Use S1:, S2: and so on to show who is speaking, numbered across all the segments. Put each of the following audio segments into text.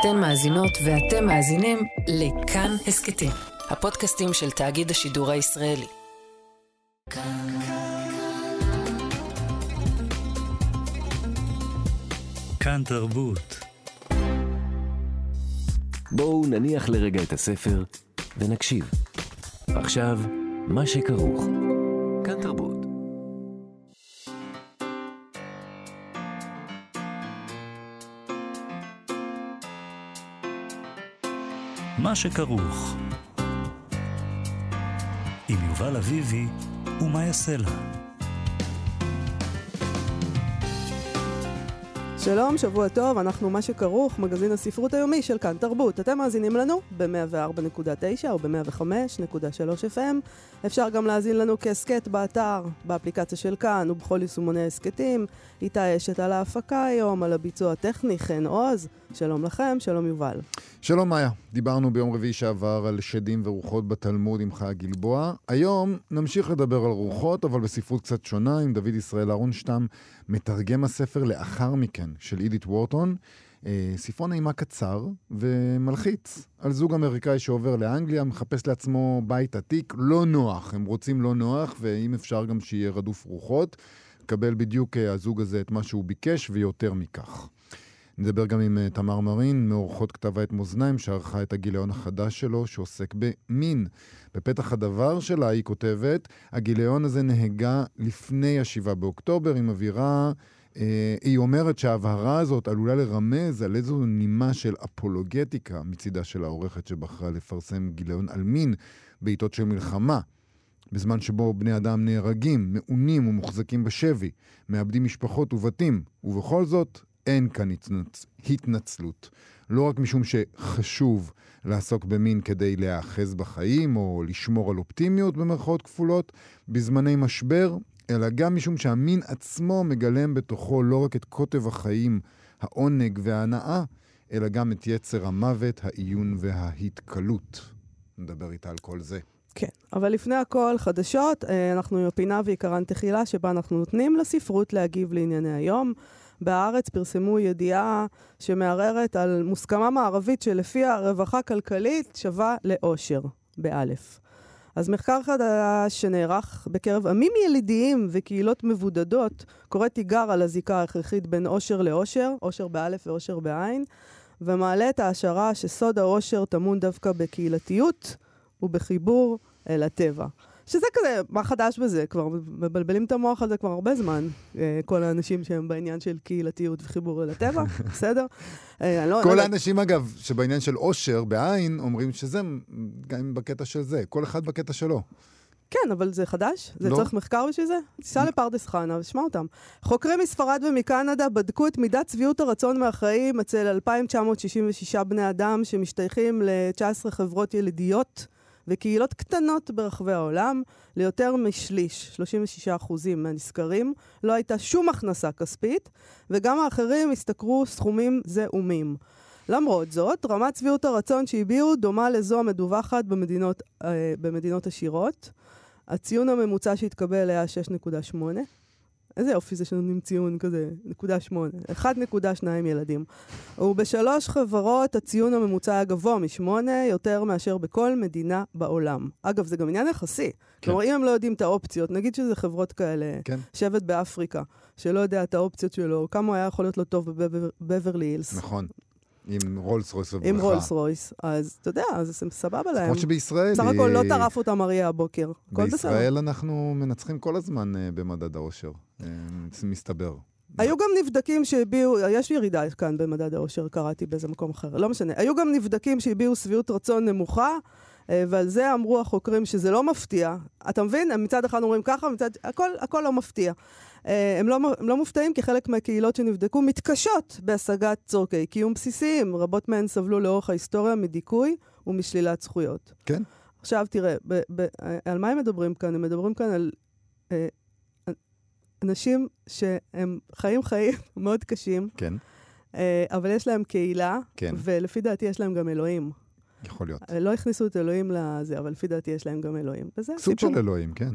S1: אתן מאזינות ואתם מאזינים לכאן הסכתים, הפודקאסטים של תאגיד השידור הישראלי.
S2: כאן תרבות.
S3: בואו נניח לרגע את הספר ונקשיב. עכשיו, מה שכרוך.
S2: מה שכרוך. עם יובל אביבי ומה יעשה לה.
S4: שלום, שבוע טוב, אנחנו מה שכרוך, מגזין הספרות היומי של כאן תרבות. אתם מאזינים לנו ב-104.9 או ב-105.3 FM. אפשר גם להאזין לנו כהסכת באתר, באפליקציה של כאן ובכל יישומוני ההסכתים. איתה אשת על ההפקה היום, על הביצוע הטכני, חן עוז. שלום לכם, שלום יובל.
S5: שלום מאיה, דיברנו ביום רביעי שעבר על שדים ורוחות בתלמוד עם חיה גלבוע. היום נמשיך לדבר על רוחות, אבל בספרות קצת שונה, עם דוד ישראל אהרונשטם, מתרגם הספר לאחר מכן של אידית וורטון. אה, ספרון אימה קצר ומלחיץ על זוג אמריקאי שעובר לאנגליה, מחפש לעצמו בית עתיק, לא נוח, הם רוצים לא נוח, ואם אפשר גם שיהיה רדוף רוחות. קבל בדיוק אה, הזוג הזה את מה שהוא ביקש ויותר מכך. נדבר גם עם uh, תמר מרין, מאורחות כתב העת מאזניים, שערכה את הגיליון החדש שלו, שעוסק במין. בפתח הדבר שלה היא כותבת, הגיליון הזה נהגה לפני השבעה באוקטובר, היא מבהירה... Uh, היא אומרת שההבהרה הזאת עלולה לרמז על איזו נימה של אפולוגטיקה מצידה של העורכת שבחרה לפרסם גיליון על מין בעיתות של מלחמה. בזמן שבו בני אדם נהרגים, מעונים ומוחזקים בשבי, מאבדים משפחות ובתים, ובכל זאת אין כאן התנצ... התנצלות. לא רק משום שחשוב לעסוק במין כדי להיאחז בחיים או לשמור על אופטימיות במרכאות כפולות בזמני משבר, אלא גם משום שהמין עצמו מגלם בתוכו לא רק את קוטב החיים, העונג וההנאה, אלא גם את יצר המוות, העיון וההתקלות. נדבר איתה על כל זה.
S4: כן, אבל לפני הכל, חדשות, אה, אנחנו עם הפינה ועיקרן תחילה, שבה אנחנו נותנים לספרות להגיב לענייני היום. בהארץ פרסמו ידיעה שמערערת על מוסכמה מערבית שלפיה רווחה כלכלית שווה לאושר, באלף. אז מחקר חדש שנערך בקרב עמים ילידיים וקהילות מבודדות קורא תיגר על הזיקה ההכרחית בין אושר לאושר, אושר באלף ואושר בעין, ומעלה את ההשערה שסוד האושר טמון דווקא בקהילתיות ובחיבור אל הטבע. שזה כזה, מה חדש בזה? כבר מבלבלים את המוח על זה כבר הרבה זמן, אה, כל האנשים שהם בעניין של קהילתיות וחיבור אל הטבע, בסדר?
S5: אה, לא, כל לא האנשים, אגב, שבעניין של עושר, בעין, אומרים שזה גם בקטע של זה, כל אחד בקטע שלו.
S4: כן, אבל זה חדש? זה לא. צריך מחקר בשביל זה? תיסע לפרדס חנה ושמע אותם. חוקרים מספרד ומקנדה בדקו את מידת שביעות הרצון מהחיים אצל 2,966 בני אדם שמשתייכים ל-19 חברות ילידיות. וקהילות קטנות ברחבי העולם, ליותר משליש, 36% מהנסקרים, לא הייתה שום הכנסה כספית, וגם האחרים השתכרו סכומים זעומים. למרות זאת, רמת שביעות הרצון שהביעו דומה לזו המדווחת במדינות, אה, במדינות עשירות. הציון הממוצע שהתקבל היה 6.8. איזה יופי זה שנותנים ציון כזה, נקודה שמונה. 1.2 ילדים. ובשלוש חברות הציון הממוצע היה גבוה משמונה, יותר מאשר בכל מדינה בעולם. אגב, זה גם עניין יחסי. כן. כלומר, אם הם לא יודעים את האופציות, נגיד שזה חברות כאלה, כן. שבט באפריקה, שלא יודע את האופציות שלו, כמה הוא היה יכול להיות לו טוב בבברלי הילס.
S5: נכון. עם רולס רויס וברכה.
S4: עם רולס רויס, אז אתה יודע, אז הם סבבה להם.
S5: כמו שבישראל...
S4: בסך הכל לא טרף אותם אריה הבוקר.
S5: בישראל אנחנו מנצחים כל הזמן uh, במדד האושר, מסתבר.
S4: היו גם נבדקים שהביעו, יש ירידה כאן במדד האושר, קראתי באיזה מקום אחר, לא משנה. היו גם נבדקים שהביעו שביעות רצון נמוכה, אה, ועל זה אמרו החוקרים שזה לא מפתיע. אתה מבין? הם מצד אחד אומרים ככה, מצד... הכל, הכל לא מפתיע. אה, הם לא, הם לא מופתעים כי חלק מהקהילות שנבדקו מתקשות בהשגת צורכי קיום בסיסיים. רבות מהן סבלו לאורך ההיסטוריה מדיכוי ומשלילת זכויות.
S5: כן.
S4: עכשיו תראה, ב, ב, על מה הם מדברים כאן? הם מדברים כאן על אה, אנשים שהם חיים חיים מאוד קשים.
S5: כן.
S4: אה, אבל יש להם קהילה, כן. ולפי דעתי יש להם גם אלוהים.
S5: יכול להיות.
S4: אה, לא הכניסו את אלוהים לזה, אבל לפי דעתי יש להם גם אלוהים.
S5: וזה סוג סיפור. של אלוהים, כן.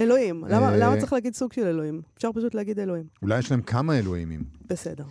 S4: אלוהים. למה, אה, למה צריך להגיד סוג של אלוהים? אפשר פשוט להגיד אלוהים.
S5: אולי יש להם כמה אלוהימים.
S4: בסדר.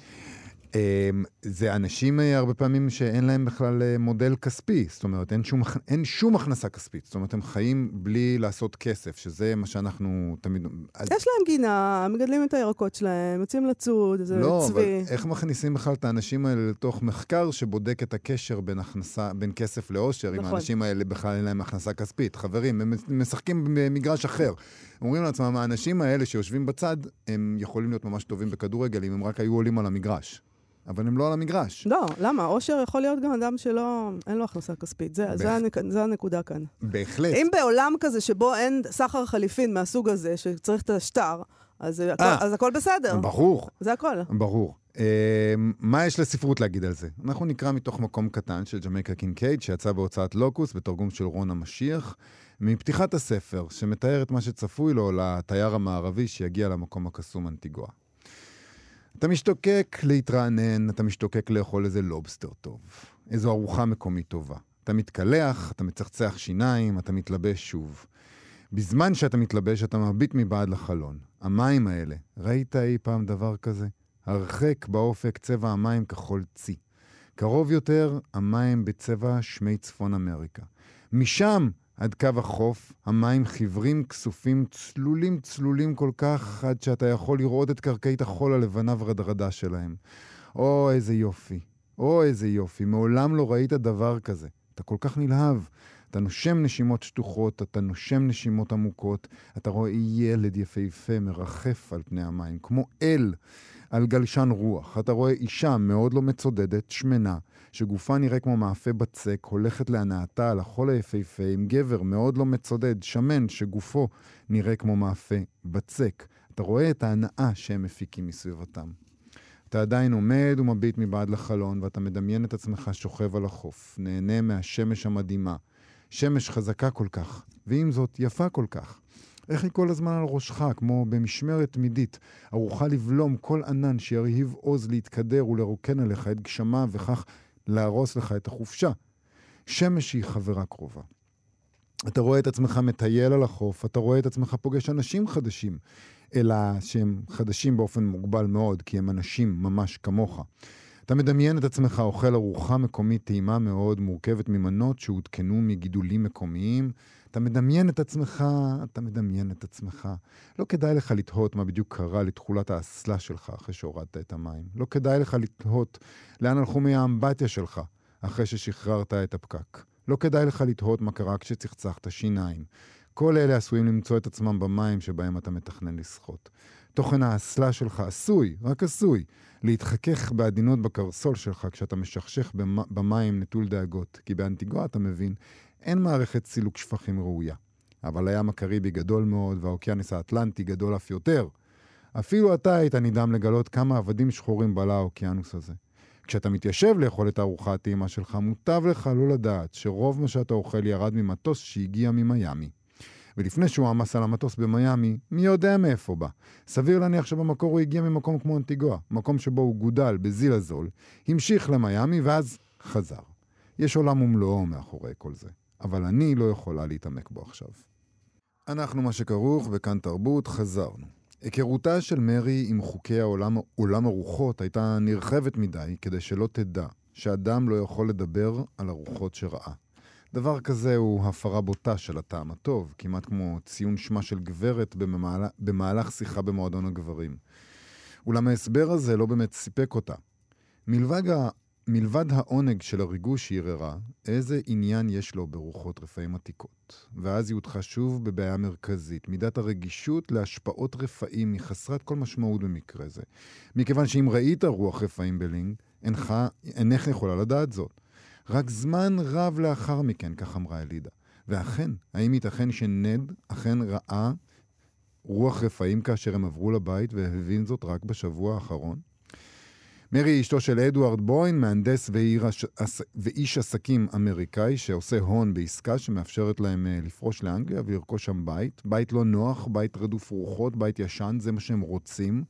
S5: אמ, זה אנשים אה, הרבה פעמים שאין להם בכלל אה, מודל כספי, זאת אומרת, אין שום, אין שום הכנסה כספית. זאת אומרת, הם חיים בלי לעשות כסף, שזה מה שאנחנו תמיד...
S4: אז... יש להם גינה, מגדלים את הירקות שלהם, יוצאים לצוד, זה
S5: לא,
S4: צבי.
S5: לא, אבל איך מכניסים בכלל את האנשים האלה לתוך מחקר שבודק את הקשר בין, הכנסה, בין כסף לאושר, נכון. אם האנשים האלה בכלל אין להם הכנסה כספית? חברים, הם משחקים במגרש אחר. אומרים לעצמם, האנשים האלה שיושבים בצד, הם יכולים להיות ממש טובים בכדורגל אם הם רק היו עולים על המגרש. אבל הם לא על המגרש.
S4: לא, למה? עושר יכול להיות גם אדם שלא, אין לו הכנסה כספית. זה, בהח... זה, הנק, זה הנקודה כאן.
S5: בהחלט.
S4: אם בעולם כזה שבו אין סחר חליפין מהסוג הזה, שצריך את השטר, אז, 아, הכל, אז הכל בסדר.
S5: ברור.
S4: זה הכל.
S5: ברור. אה, מה יש לספרות להגיד על זה? אנחנו נקרא מתוך מקום קטן של ג'מייקה קינקייד, שיצא בהוצאת לוקוס, בתרגום של רון המשיח, מפתיחת הספר, שמתאר את מה שצפוי לו לתייר המערבי שיגיע למקום הקסום אנטיגואה. אתה משתוקק להתרענן, אתה משתוקק לאכול איזה לובסטר טוב, איזו ארוחה מקומית טובה. אתה מתקלח, אתה מצחצח שיניים, אתה מתלבש שוב. בזמן שאתה מתלבש, אתה מביט מבעד לחלון. המים האלה, ראית אי פעם דבר כזה? הרחק באופק צבע המים כחול צי. קרוב יותר, המים בצבע שמי צפון אמריקה. משם עד קו החוף, המים חיוורים, כסופים, צלולים צלולים כל כך, עד שאתה יכול לראות את קרקעית החול הלבנה ורדרדה שלהם. או, איזה יופי. או, איזה יופי. מעולם לא ראית דבר כזה. אתה כל כך נלהב. אתה נושם נשימות שטוחות, אתה נושם נשימות עמוקות, אתה רואה ילד יפהפה מרחף על פני המים, כמו אל על גלשן רוח. אתה רואה אישה מאוד לא מצודדת, שמנה, שגופה נראה כמו מאפה בצק, הולכת להנאתה על החול היפהפה עם גבר מאוד לא מצודד, שמן, שגופו נראה כמו מאפה בצק. אתה רואה את ההנאה שהם מפיקים מסביבתם. אתה עדיין עומד ומביט מבעד לחלון, ואתה מדמיין את עצמך שוכב על החוף, נהנה מהשמש המדהימה. שמש חזקה כל כך, ועם זאת יפה כל כך. איך היא כל הזמן על ראשך, כמו במשמרת תמידית, ערוכה לבלום כל ענן שירהיב עוז להתקדר ולרוקן עליך את גשמה, וכך להרוס לך את החופשה. שמש היא חברה קרובה. אתה רואה את עצמך מטייל על החוף, אתה רואה את עצמך פוגש אנשים חדשים, אלא שהם חדשים באופן מוגבל מאוד, כי הם אנשים ממש כמוך. אתה מדמיין את עצמך אוכל ארוחה מקומית טעימה מאוד, מורכבת ממנות שהותקנו מגידולים מקומיים. אתה מדמיין את עצמך, אתה מדמיין את עצמך. לא כדאי לך לתהות מה בדיוק קרה לתכולת האסלה שלך אחרי שהורדת את המים. לא כדאי לך לתהות לאן הלכו מי האמבטיה שלך אחרי ששחררת את הפקק. לא כדאי לך לתהות מה קרה כשצחצחת שיניים. כל אלה עשויים למצוא את עצמם במים שבהם אתה מתכנן לשחות. תוכן האסלה שלך עשוי, רק עשוי, להתחכך בעדינות בקרסול שלך כשאתה משכשך במים נטול דאגות. כי באנטיגואה, אתה מבין, אין מערכת סילוק שפכים ראויה. אבל הים הקריבי גדול מאוד, והאוקיינוס האטלנטי גדול אף יותר. אפילו אתה היית נדהם לגלות כמה עבדים שחורים בלע האוקיינוס הזה. כשאתה מתיישב לאכול את הארוחה הטעימה שלך, מוטב לך לא לדעת שרוב מה שאתה אוכל ירד ממטוס שהגיע ממיאמי. ולפני שהוא עמס על המטוס במיאמי, מי יודע מאיפה בא. סביר להניח שבמקור הוא הגיע ממקום כמו אנטיגואה, מקום שבו הוא גודל בזיל הזול, המשיך למיאמי ואז חזר. יש עולם ומלואו מאחורי כל זה, אבל אני לא יכולה להתעמק בו עכשיו. אנחנו מה שכרוך וכאן תרבות, חזרנו. היכרותה של מרי עם חוקי העולם, עולם הרוחות הייתה נרחבת מדי כדי שלא תדע שאדם לא יכול לדבר על הרוחות שראה. דבר כזה הוא הפרה בוטה של הטעם הטוב, כמעט כמו ציון שמה של גברת במהלך, במהלך שיחה במועדון הגברים. אולם ההסבר הזה לא באמת סיפק אותה. מלבד, ה... מלבד העונג של הריגוש שהיא ערערה, איזה עניין יש לו ברוחות רפאים עתיקות? ואז היא הודחה שוב בבעיה מרכזית. מידת הרגישות להשפעות רפאים היא חסרת כל משמעות במקרה זה. מכיוון שאם ראית רוח רפאים בלינג, אינך, אינך יכולה לדעת זאת. רק זמן רב לאחר מכן, כך אמרה אלידה. ואכן, האם ייתכן שנד אכן ראה רוח רפאים כאשר הם עברו לבית והבין זאת רק בשבוע האחרון? מרי היא אשתו של אדוארד בוין, מהנדס ואיש עסקים אמריקאי שעושה הון בעסקה שמאפשרת להם אה, לפרוש לאנגליה ולרכוש שם בית. בית לא נוח, בית רדוף רוחות, בית ישן, זה מה שהם רוצים.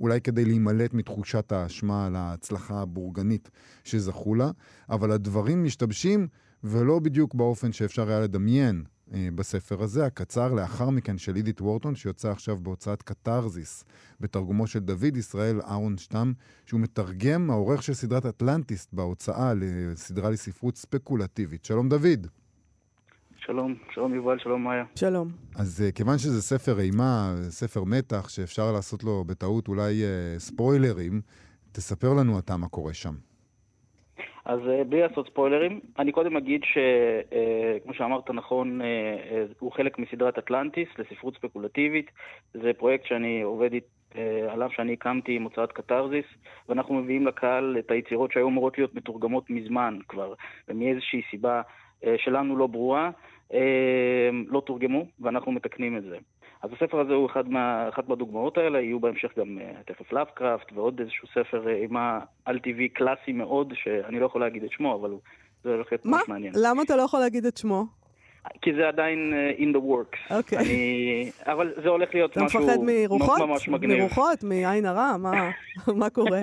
S5: אולי כדי להימלט מתחושת האשמה על ההצלחה הבורגנית שזכו לה, אבל הדברים משתבשים ולא בדיוק באופן שאפשר היה לדמיין בספר הזה, הקצר לאחר מכן של אידית וורטון, שיוצא עכשיו בהוצאת קתרזיס, בתרגומו של דוד ישראל אהרונשטם, שהוא מתרגם, העורך של סדרת אטלנטיסט בהוצאה לסדרה לספרות ספקולטיבית. שלום דוד.
S6: שלום, שלום יובל, שלום מאיה.
S4: שלום.
S5: אז uh, כיוון שזה ספר אימה, ספר מתח, שאפשר לעשות לו בטעות אולי uh, ספוילרים, תספר לנו אתה מה קורה שם.
S6: אז uh, בלי לעשות ספוילרים, אני קודם אגיד שכמו uh, שאמרת נכון, uh, הוא חלק מסדרת אטלנטיס לספרות ספקולטיבית. זה פרויקט שאני עובד עליו, שאני הקמתי עם הוצאת קתרזיס, ואנחנו מביאים לקהל את היצירות שהיו אמורות להיות מתורגמות מזמן כבר, ומאיזושהי סיבה שלנו לא ברורה, לא תורגמו, ואנחנו מתקנים את זה. אז הספר הזה הוא אחד מה, אחת מהדוגמאות האלה, יהיו בהמשך גם uh, תכף לאבקראפט ועוד איזשהו ספר אימה על-טבעי קלאסי מאוד, שאני לא יכול להגיד את שמו, אבל הוא, זה הולך להיות ממש מעניין.
S4: למה אתה לא יכול להגיד את שמו?
S6: כי זה עדיין uh, in the works.
S4: אוקיי.
S6: אני... אבל זה הולך להיות משהו
S4: ממש מגניב. אתה מפחד
S6: מרוחות?
S4: מרוחות? מעין הרע? מה, מה קורה?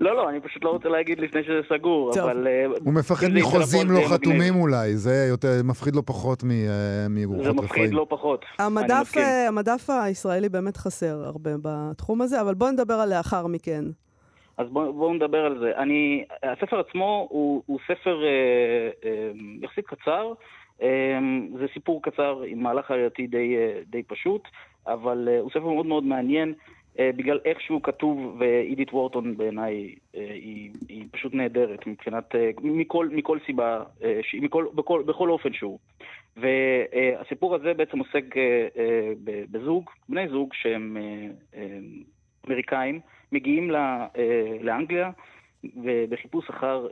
S6: לא, לא, אני פשוט לא רוצה להגיד לפני שזה סגור,
S4: טוב.
S6: אבל... uh,
S5: הוא מפחד
S6: זה
S5: מחוזים לא
S6: זה.
S5: חתומים אולי, זה יותר, מפחיד לו פחות מ- אה,
S6: זה
S5: מרוחות
S6: מפחיד
S5: רפאים.
S6: לא פחות.
S4: המדף. אה, המדף הישראלי באמת חסר הרבה בתחום הזה, אבל בוא נדבר על לאחר מכן.
S6: אז בואו בוא נדבר על זה. אני, הספר עצמו הוא, הוא ספר אה, אה, יחסית קצר. אה, זה סיפור קצר עם מהלך ראייתי די, אה, די פשוט, אבל אה, הוא ספר מאוד מאוד מעניין אה, בגלל איך שהוא כתוב, ואידית וורטון בעיניי היא, היא פשוט נהדרת מבחינת, מכל, מכל סיבה, מכל, בכל, בכל אופן שהוא. והסיפור הזה בעצם עוסק בזוג, בני זוג שהם אמריקאים, מגיעים לאנגליה ובחיפוש אחר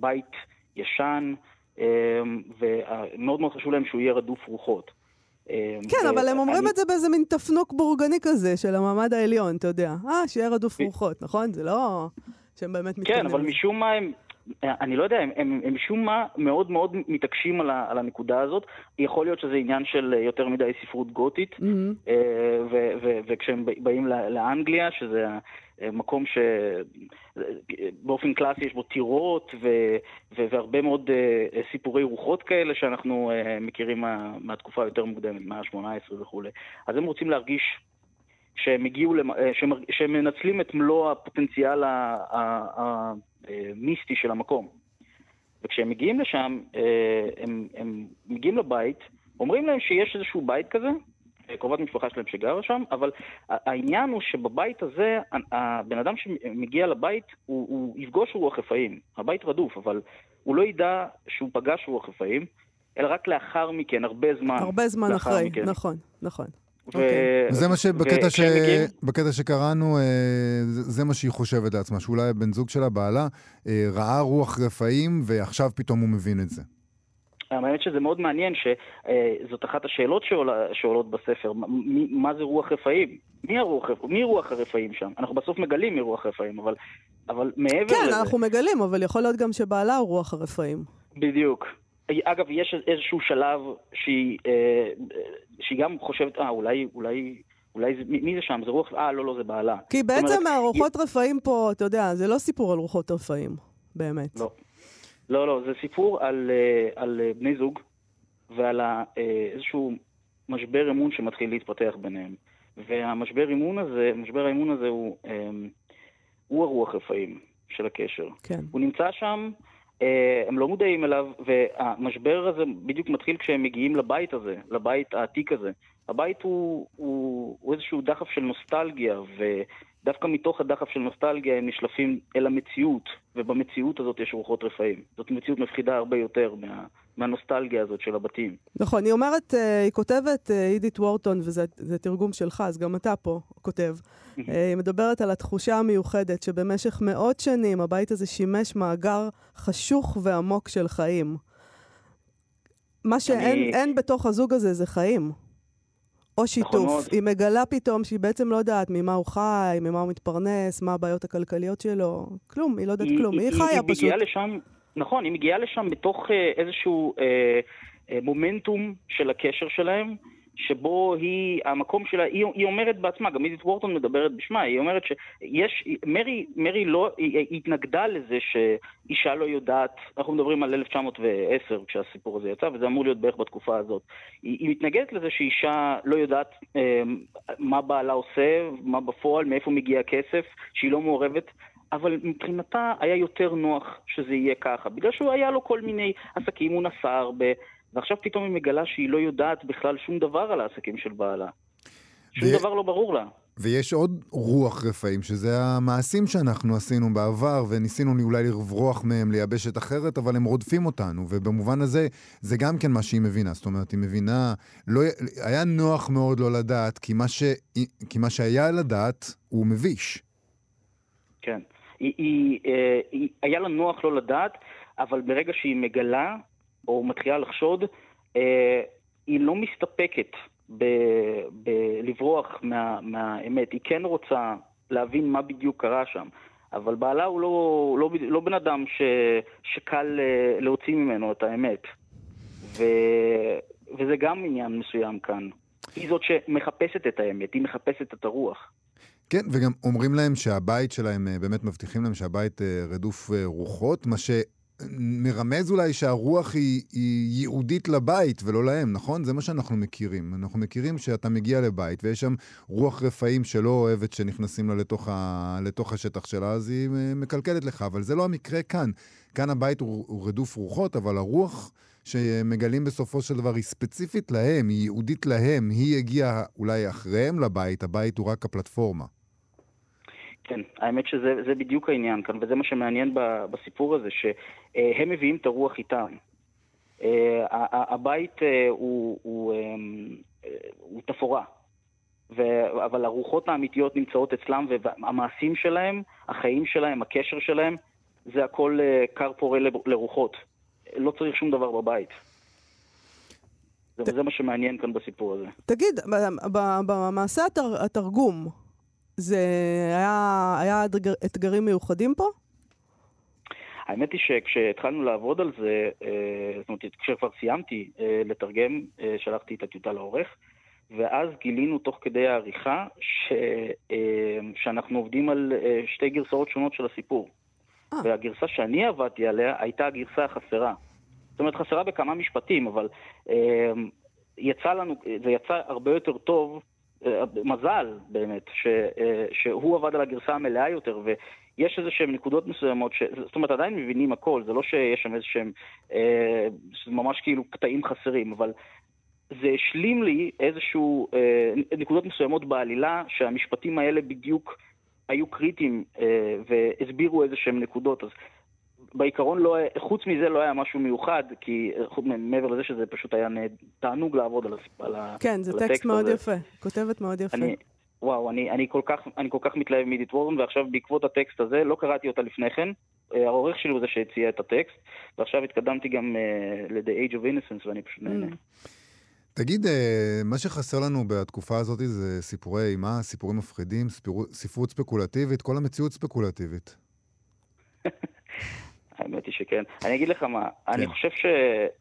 S6: בית ישן, ומאוד מאוד חשוב להם שהוא יהיה רדוף רוחות. אה,
S4: כן, אבל הם אומרים את זה באיזה מין תפנוק בורגני כזה של המעמד העליון, אתה יודע. אה, שיהיה רדוף רוחות, נכון? זה לא שהם באמת מתכוונים.
S6: כן, אבל. משום מה הם, אני לא יודע, הם, הם, הם משום מה מאוד מאוד מתעקשים על, ה, על הנקודה הזאת. יכול להיות שזה עניין של יותר מדי ספרות גותית. אה, ו- ו- וכשהם באים לאנגליה, שזה מקום שבאופן קלאסי יש בו טירות ו- ו- והרבה מאוד אה, סיפורי רוחות כאלה שאנחנו אה, מכירים מה- מהתקופה היותר מוקדמת, מהמאה ה-18 וכולי. אז הם רוצים להרגיש שהם הגיעו, למ- אה, שהם, שהם מנצלים את מלוא הפוטנציאל המיסטי של המקום. וכשהם מגיעים לשם, אה, הם, הם מגיעים לבית, אומרים להם שיש איזשהו בית כזה, אה, קרובת משפחה שלהם שגרה שם, אבל העניין הוא שבבית הזה, הבן אדם שמגיע לבית, הוא, הוא יפגוש רוח רפאים. הבית רדוף, אבל הוא לא ידע שהוא פגש רוח רפאים, אלא רק לאחר מכן, הרבה זמן.
S4: הרבה זמן אחרי,
S6: מכן.
S4: נכון, נכון.
S6: ו-
S4: אוקיי.
S5: זה מה שבקטע ש...
S6: מגיעים-
S5: בקטע שקראנו, אה, זה זה מה שהיא חושבת לעצמה, שאולי הבן זוג שלה, בעלה, אה, ראה רוח רפאים, ועכשיו פתאום הוא מבין את זה.
S6: האמת שזה מאוד מעניין שזאת אחת השאלות שעולה, שעולות בספר, מי, מה זה רוח רפאים? מי, הרוח, מי רוח הרפאים שם? אנחנו בסוף מגלים מי רוח רפאים, אבל, אבל מעבר
S4: כן,
S6: לזה...
S4: אנחנו מגלים, אבל יכול להיות גם שבעלה הוא רוח הרפאים.
S6: בדיוק. אגב, יש איזשהו שלב שהיא, אה, שהיא גם חושבת, אה, אולי, אולי, אולי זה, מי זה שם? זה רוח, אה, לא, לא, זה בעלה.
S4: כי בעצם
S6: אומרת,
S4: הרוחות רפאים פה, אתה יודע, זה לא סיפור על רוחות רפאים, באמת.
S6: לא. לא, לא, זה סיפור על, אה, על אה, בני זוג ועל אה, איזשהו משבר אמון שמתחיל להתפתח ביניהם. והמשבר אמון הזה, משבר האמון הזה הוא, אה, הוא הרוח רפאים של הקשר.
S4: כן.
S6: הוא נמצא שם, הם לא מודעים אליו, והמשבר הזה בדיוק מתחיל כשהם מגיעים לבית הזה, לבית העתיק הזה. הבית הוא, הוא, הוא איזשהו דחף של נוסטלגיה, ודווקא מתוך הדחף של נוסטלגיה הם נשלפים אל המציאות, ובמציאות הזאת יש רוחות רפאים. זאת מציאות מפחידה הרבה יותר מה, מהנוסטלגיה הזאת של הבתים.
S4: נכון, היא אומרת, אה, היא כותבת, אה, אידית וורטון, וזה זה תרגום שלך, אז גם אתה פה כותב. אה, היא מדברת על התחושה המיוחדת שבמשך מאות שנים הבית הזה שימש מאגר חשוך ועמוק של חיים. מה שאין
S6: אני-
S4: בתוך הזוג הזה זה חיים. או שיתוף.
S6: מאוד.
S4: היא מגלה פתאום שהיא בעצם לא יודעת ממה הוא חי, ממה הוא מתפרנס, מה הבעיות הכלכליות שלו. כלום, היא לא יודעת כלום. היא חיה
S6: היא
S4: פשוט.
S6: מגיעה לשם, נכון, היא מגיעה לשם בתוך אה, איזשהו אה, אה, מומנטום של הקשר שלהם, שבו היא, המקום שלה, היא, היא אומרת בעצמה, גם אידית וורטון מדברת בשמה, היא אומרת שיש, מרי, מרי לא, היא, היא התנגדה לזה שאישה לא יודעת, אנחנו מדברים על 1910 כשהסיפור הזה יצא, וזה אמור להיות בערך בתקופה הזאת. היא, היא מתנגדת לזה שאישה לא יודעת אה, מה בעלה עושה, מה בפועל, מאיפה מגיע הכסף, שהיא לא מעורבת. אבל מבחינתה היה יותר נוח שזה יהיה ככה, בגלל שהוא היה לו כל מיני עסקים, הוא נסע הרבה, ועכשיו פתאום היא מגלה שהיא לא יודעת בכלל שום דבר על העסקים של בעלה. שום ו... דבר לא ברור לה.
S5: ויש עוד רוח רפאים, שזה המעשים שאנחנו עשינו בעבר, וניסינו אולי לברוח מהם, לייבשת אחרת, אבל הם רודפים אותנו, ובמובן הזה, זה גם כן מה שהיא מבינה. זאת אומרת, היא מבינה, לא, היה נוח מאוד לא לדעת, כי מה, ש, כי מה שהיה לדעת הוא מביש.
S6: כן. היא, היא, אה, היא, היה לה נוח לא לדעת, אבל ברגע שהיא מגלה, או מתחילה לחשוד, אה, היא לא מסתפקת בלברוח מה, מהאמת. היא כן רוצה להבין מה בדיוק קרה שם. אבל בעלה הוא לא, לא, לא בן אדם ש, שקל אה, להוציא ממנו את האמת. ו, וזה גם עניין מסוים כאן. היא זאת שמחפשת את האמת, היא מחפשת את הרוח.
S5: כן, וגם אומרים להם שהבית שלהם, אה, באמת מבטיחים להם שהבית רדוף רוחות, מה ש... מרמז אולי שהרוח היא, היא ייעודית לבית ולא להם, נכון? זה מה שאנחנו מכירים. אנחנו מכירים שאתה מגיע לבית ויש שם רוח רפאים שלא אוהבת שנכנסים לה לתוך, ה, לתוך השטח שלה, אז היא מקלקלת לך. אבל זה לא המקרה כאן. כאן הבית הוא, הוא רדוף רוחות, אבל הרוח שמגלים בסופו של דבר היא ספציפית להם, היא ייעודית להם, היא הגיעה אולי אחריהם לבית, הבית הוא רק הפלטפורמה.
S6: כן, האמת שזה בדיוק העניין כאן, וזה מה שמעניין בסיפור הזה, שהם מביאים את הרוח איתם. אה, הבית אה, הוא, הוא, אה, הוא תפאורה, ו... אבל הרוחות האמיתיות נמצאות אצלם, והמעשים שלהם, החיים שלהם, הקשר שלהם, זה הכל כר פורה לרוחות. לא צריך שום דבר בבית. ת... זה מה שמעניין כאן בסיפור הזה.
S4: תגיד, במעשה התרגום, זה היה, היה אתגר, אתגרים מיוחדים פה?
S6: האמת היא שכשהתחלנו לעבוד על זה, אה, זאת אומרת, כשכבר סיימתי אה, לתרגם, אה, שלחתי את הטיוטה לעורך, ואז גילינו תוך כדי העריכה ש, שאנחנו עובדים על שתי גרסאות שונות של הסיפור. 아. והגרסה שאני עבדתי עליה הייתה הגרסה החסרה. זאת אומרת, חסרה בכמה משפטים, אבל יצא לנו, זה יצא הרבה יותר טוב מזל באמת, ש, אה, שהוא עבד על הגרסה המלאה יותר, ויש איזה שהן נקודות מסוימות, ש, זאת אומרת עדיין מבינים הכל, זה לא שיש שם איזה שהם, אה, ממש כאילו קטעים חסרים, אבל זה השלים לי איזשהו, אה, נקודות מסוימות בעלילה, שהמשפטים האלה בדיוק היו קריטיים אה, והסבירו איזה שהם נקודות, אז בעיקרון לא, חוץ מזה לא היה משהו מיוחד, כי מעבר לזה שזה פשוט היה תענוג לעבוד על, על,
S4: כן, זה טקסט מאוד הזה. יפה, כותבת מאוד יפה.
S6: אני, וואו, אני, אני, כל כך, אני כל כך מתלהב מידית וורן, ועכשיו בעקבות הטקסט הזה, לא קראתי אותה לפני כן, אה, העורך שלי הוא זה שהציע את הטקסט, ועכשיו התקדמתי גם uh, ל-The Age of Innocence, ואני פשוט נהנה. Mm.
S5: תגיד, אה, מה שחסר לנו בתקופה הזאת זה סיפורי אימה, סיפורים מפחידים, ספרות ספקולטיבית, כל המציאות ספקולטיבית.
S6: האמת היא שכן. אני אגיד לך מה, כן. אני חושב, ש...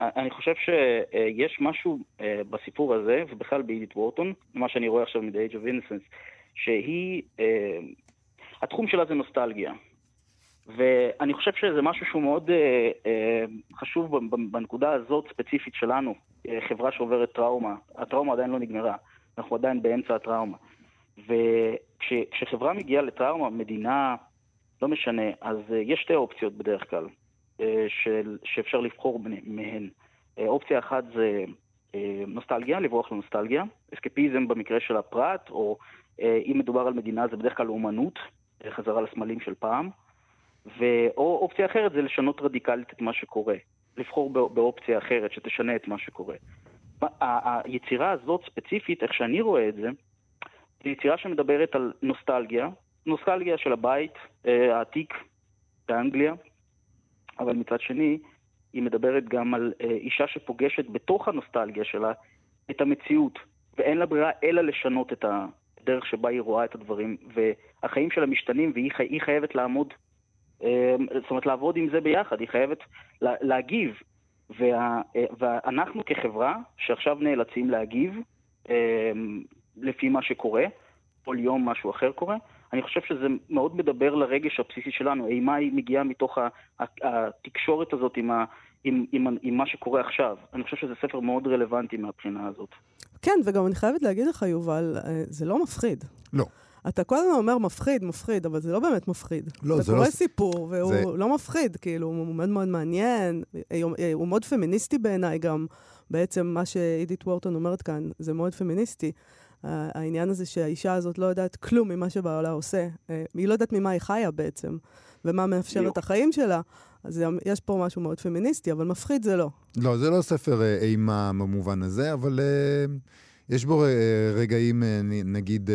S6: אני חושב שיש משהו אה, בסיפור הזה, ובכלל באידית וורטון, מה שאני רואה עכשיו מ-The Age of Innocence, שהיא, אה, התחום שלה זה נוסטלגיה. ואני חושב שזה משהו שהוא מאוד אה, חשוב בנקודה הזאת ספציפית שלנו, חברה שעוברת טראומה. הטראומה עדיין לא נגמרה, אנחנו עדיין באמצע הטראומה. וכשחברה מגיעה לטראומה, מדינה, לא משנה, אז uh, יש שתי אופציות בדרך כלל uh, של, שאפשר לבחור מהן. Uh, אופציה אחת זה נוסטלגיה, לברוח לנוסטלגיה, אסקפיזם במקרה של הפרט, או אם מדובר על מדינה זה בדרך כלל אומנות, חזרה לסמלים של פעם, ו... או אופציה אחרת זה לשנות רדיקלית את מה שקורה, לבחור באופציה אחרת שתשנה את מה שקורה. היצירה הזאת ספציפית, איך שאני רואה את זה, זו יצירה שמדברת על נוסטלגיה, נוסטלגיה של הבית אה, העתיק באנגליה, אבל מצד שני, היא מדברת גם על אה, אישה שפוגשת בתוך הנוסטלגיה שלה את המציאות, ואין לה ברירה אלא לשנות את הדרך שבה היא רואה את הדברים, והחיים שלה משתנים והיא חי, חייבת לעמוד, אה, זאת אומרת לעבוד עם זה ביחד, היא חייבת לה, להגיב. וה, ואנחנו כחברה, שעכשיו נאלצים להגיב, לפי מה שקורה, כל יום משהו אחר קורה. אני חושב שזה מאוד מדבר לרגש הבסיסי שלנו. אימה היא מגיעה מתוך התקשורת הזאת עם, ה, עם, עם, עם מה שקורה עכשיו. אני חושב שזה ספר מאוד רלוונטי מהבחינה הזאת.
S4: כן, וגם אני חייבת להגיד לך, יובל, אה, זה לא מפחיד.
S5: לא.
S4: אתה כל הזמן אומר מפחיד, מפחיד, אבל זה לא באמת מפחיד.
S5: לא, זה לא...
S4: אתה קורא סיפור, והוא זה... לא מפחיד, כאילו, הוא מאוד מאוד מעניין, הוא מאוד פמיניסטי בעיניי גם. בעצם מה שאידית וורטון אומרת כאן, זה מאוד פמיניסטי. העניין הזה שהאישה הזאת לא יודעת כלום ממה שבעלה עושה. אה, היא לא יודעת ממה היא חיה בעצם, ומה מאפשר את החיים שלה. אז יש פה משהו מאוד פמיניסטי, אבל מפחיד זה לא.
S5: לא, זה לא ספר אה, אימה במובן הזה, אבל uh, יש בו רגעים, נגיד,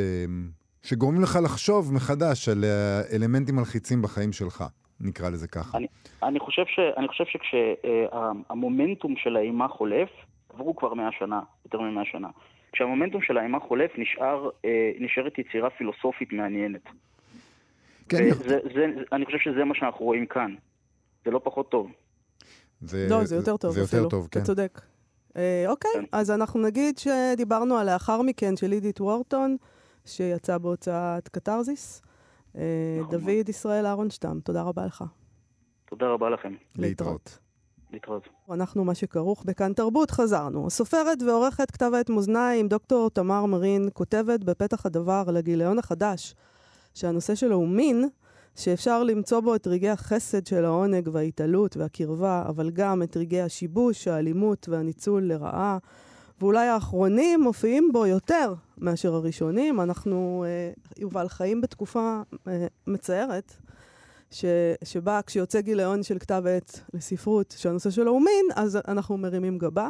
S5: שגורמים לך לחשוב מחדש על אלמנטים מלחיצים בחיים שלך. נקרא לזה ככה.
S6: אני, אני חושב, ש, אני חושב שכשהמומנטום uh, של האימה חולף, עברו כבר מאה שנה, יותר ממאה שנה. כשהמומנטום של האימה חולף, נשאר, אה, נשארת יצירה פילוסופית מעניינת. כן. זה, זה, אני חושב שזה מה שאנחנו רואים כאן. זה לא פחות טוב.
S4: זה, לא, זה יותר טוב
S5: זה יותר אפילו. טוב, כן.
S4: אתה צודק. אה, אוקיי, כן. אז אנחנו נגיד שדיברנו על לאחר מכן של אידית וורטון, שיצא בהוצאת קתרזיס. אה, נכון. דוד ישראל אהרונשטם, תודה רבה לך.
S6: תודה רבה לכם.
S5: להתראות.
S6: להתראות.
S4: אנחנו מה שכרוך בכאן תרבות, חזרנו. הסופרת ועורכת כתב העת מאזניים, דוקטור תמר מרין, כותבת בפתח הדבר לגיליון החדש, שהנושא שלו הוא מין, שאפשר למצוא בו את רגעי החסד של העונג וההתעלות והקרבה, אבל גם את רגעי השיבוש, האלימות והניצול לרעה. ואולי האחרונים מופיעים בו יותר מאשר הראשונים. אנחנו, אה, יובל, חיים בתקופה אה, מצערת, ש, שבה כשיוצא גיליון של כתב עת לספרות, שהנושא שלו הוא מין, אז אנחנו מרימים גבה.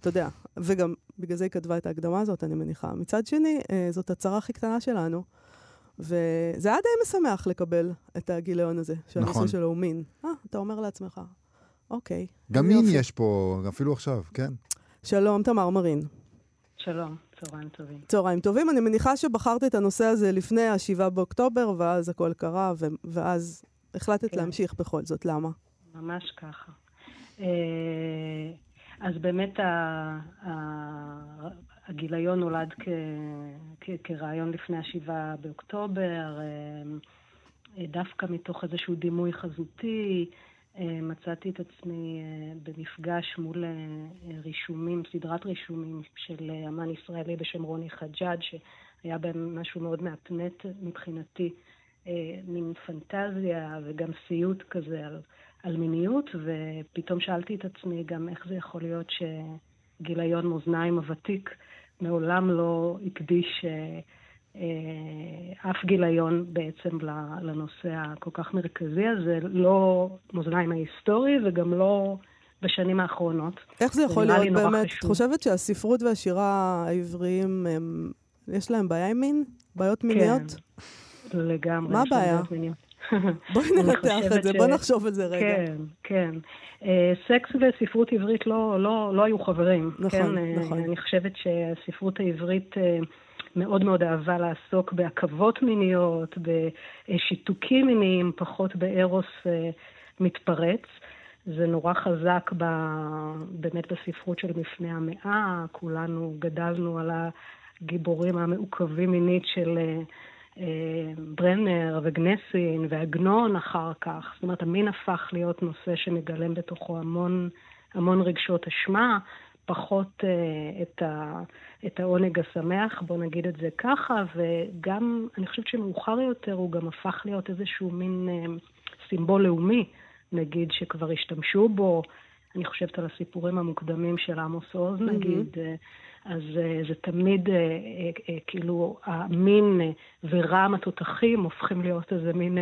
S4: אתה יודע, וגם בגלל זה היא כתבה את ההקדמה הזאת, אני מניחה. מצד שני, אה, זאת הצהרה הכי קטנה שלנו. וזה היה די משמח לקבל את הגיליון הזה, שהנושא נכון. שלו הוא מין. אה, אתה אומר לעצמך, אוקיי.
S5: גם מין יש פה, אפילו עכשיו, כן.
S4: שלום, תמר מרין.
S7: שלום, צהריים טובים.
S4: צהריים טובים. אני מניחה שבחרת את הנושא הזה לפני ה-7 באוקטובר, ואז הכל קרה, ואז החלטת כן. להמשיך בכל זאת, למה?
S7: ממש ככה. אה, אז באמת הגיליון נולד כ, כ, כרעיון לפני השבעה באוקטובר, אה, דווקא מתוך איזשהו דימוי חזותי. אה, מצאתי את עצמי במפגש מול רישומים, סדרת רישומים של אמן ישראלי בשם רוני חג'אג', שהיה בהם משהו מאוד מהפנט מבחינתי. מין פנטזיה וגם סיוט כזה על, על מיניות, ופתאום שאלתי את עצמי גם איך זה יכול להיות שגיליון מאזניים הוותיק מעולם לא הקדיש אה, אה, אף גיליון בעצם לנושא הכל כך מרכזי הזה, לא מאזניים ההיסטורי וגם לא בשנים האחרונות.
S4: איך זה יכול להיות באמת? את חושבת שהספרות והשירה העבריים, הם, יש להם בעיה עם מין? בעיות מיניות? כן.
S7: לגמרי.
S4: מה הבעיה? בואי ננתח את זה, בואי נחשוב על זה רגע.
S7: כן, כן. אה, סקס וספרות עברית לא, לא, לא היו חברים.
S4: נכון,
S7: כן?
S4: אה, נכון.
S7: אני חושבת שהספרות העברית אה, מאוד מאוד אהבה לעסוק בעכבות מיניות, בשיתוקים מיניים, פחות בארוס מתפרץ. זה נורא חזק ב, באמת בספרות של מפני המאה, כולנו גדלנו על הגיבורים המעוכבים מינית של... ברנר וגנסין ועגנון אחר כך. זאת אומרת, המין הפך להיות נושא שמגלם בתוכו המון, המון רגשות אשמה, פחות uh, את, ה, את העונג השמח, בוא נגיד את זה ככה, וגם, אני חושבת שמאוחר יותר הוא גם הפך להיות איזשהו מין uh, סימבול לאומי, נגיד, שכבר השתמשו בו. אני חושבת על הסיפורים המוקדמים של עמוס עוז. נגיד, uh, אז uh, זה תמיד, uh, כאילו, המין ורעם התותחים הופכים להיות איזה מין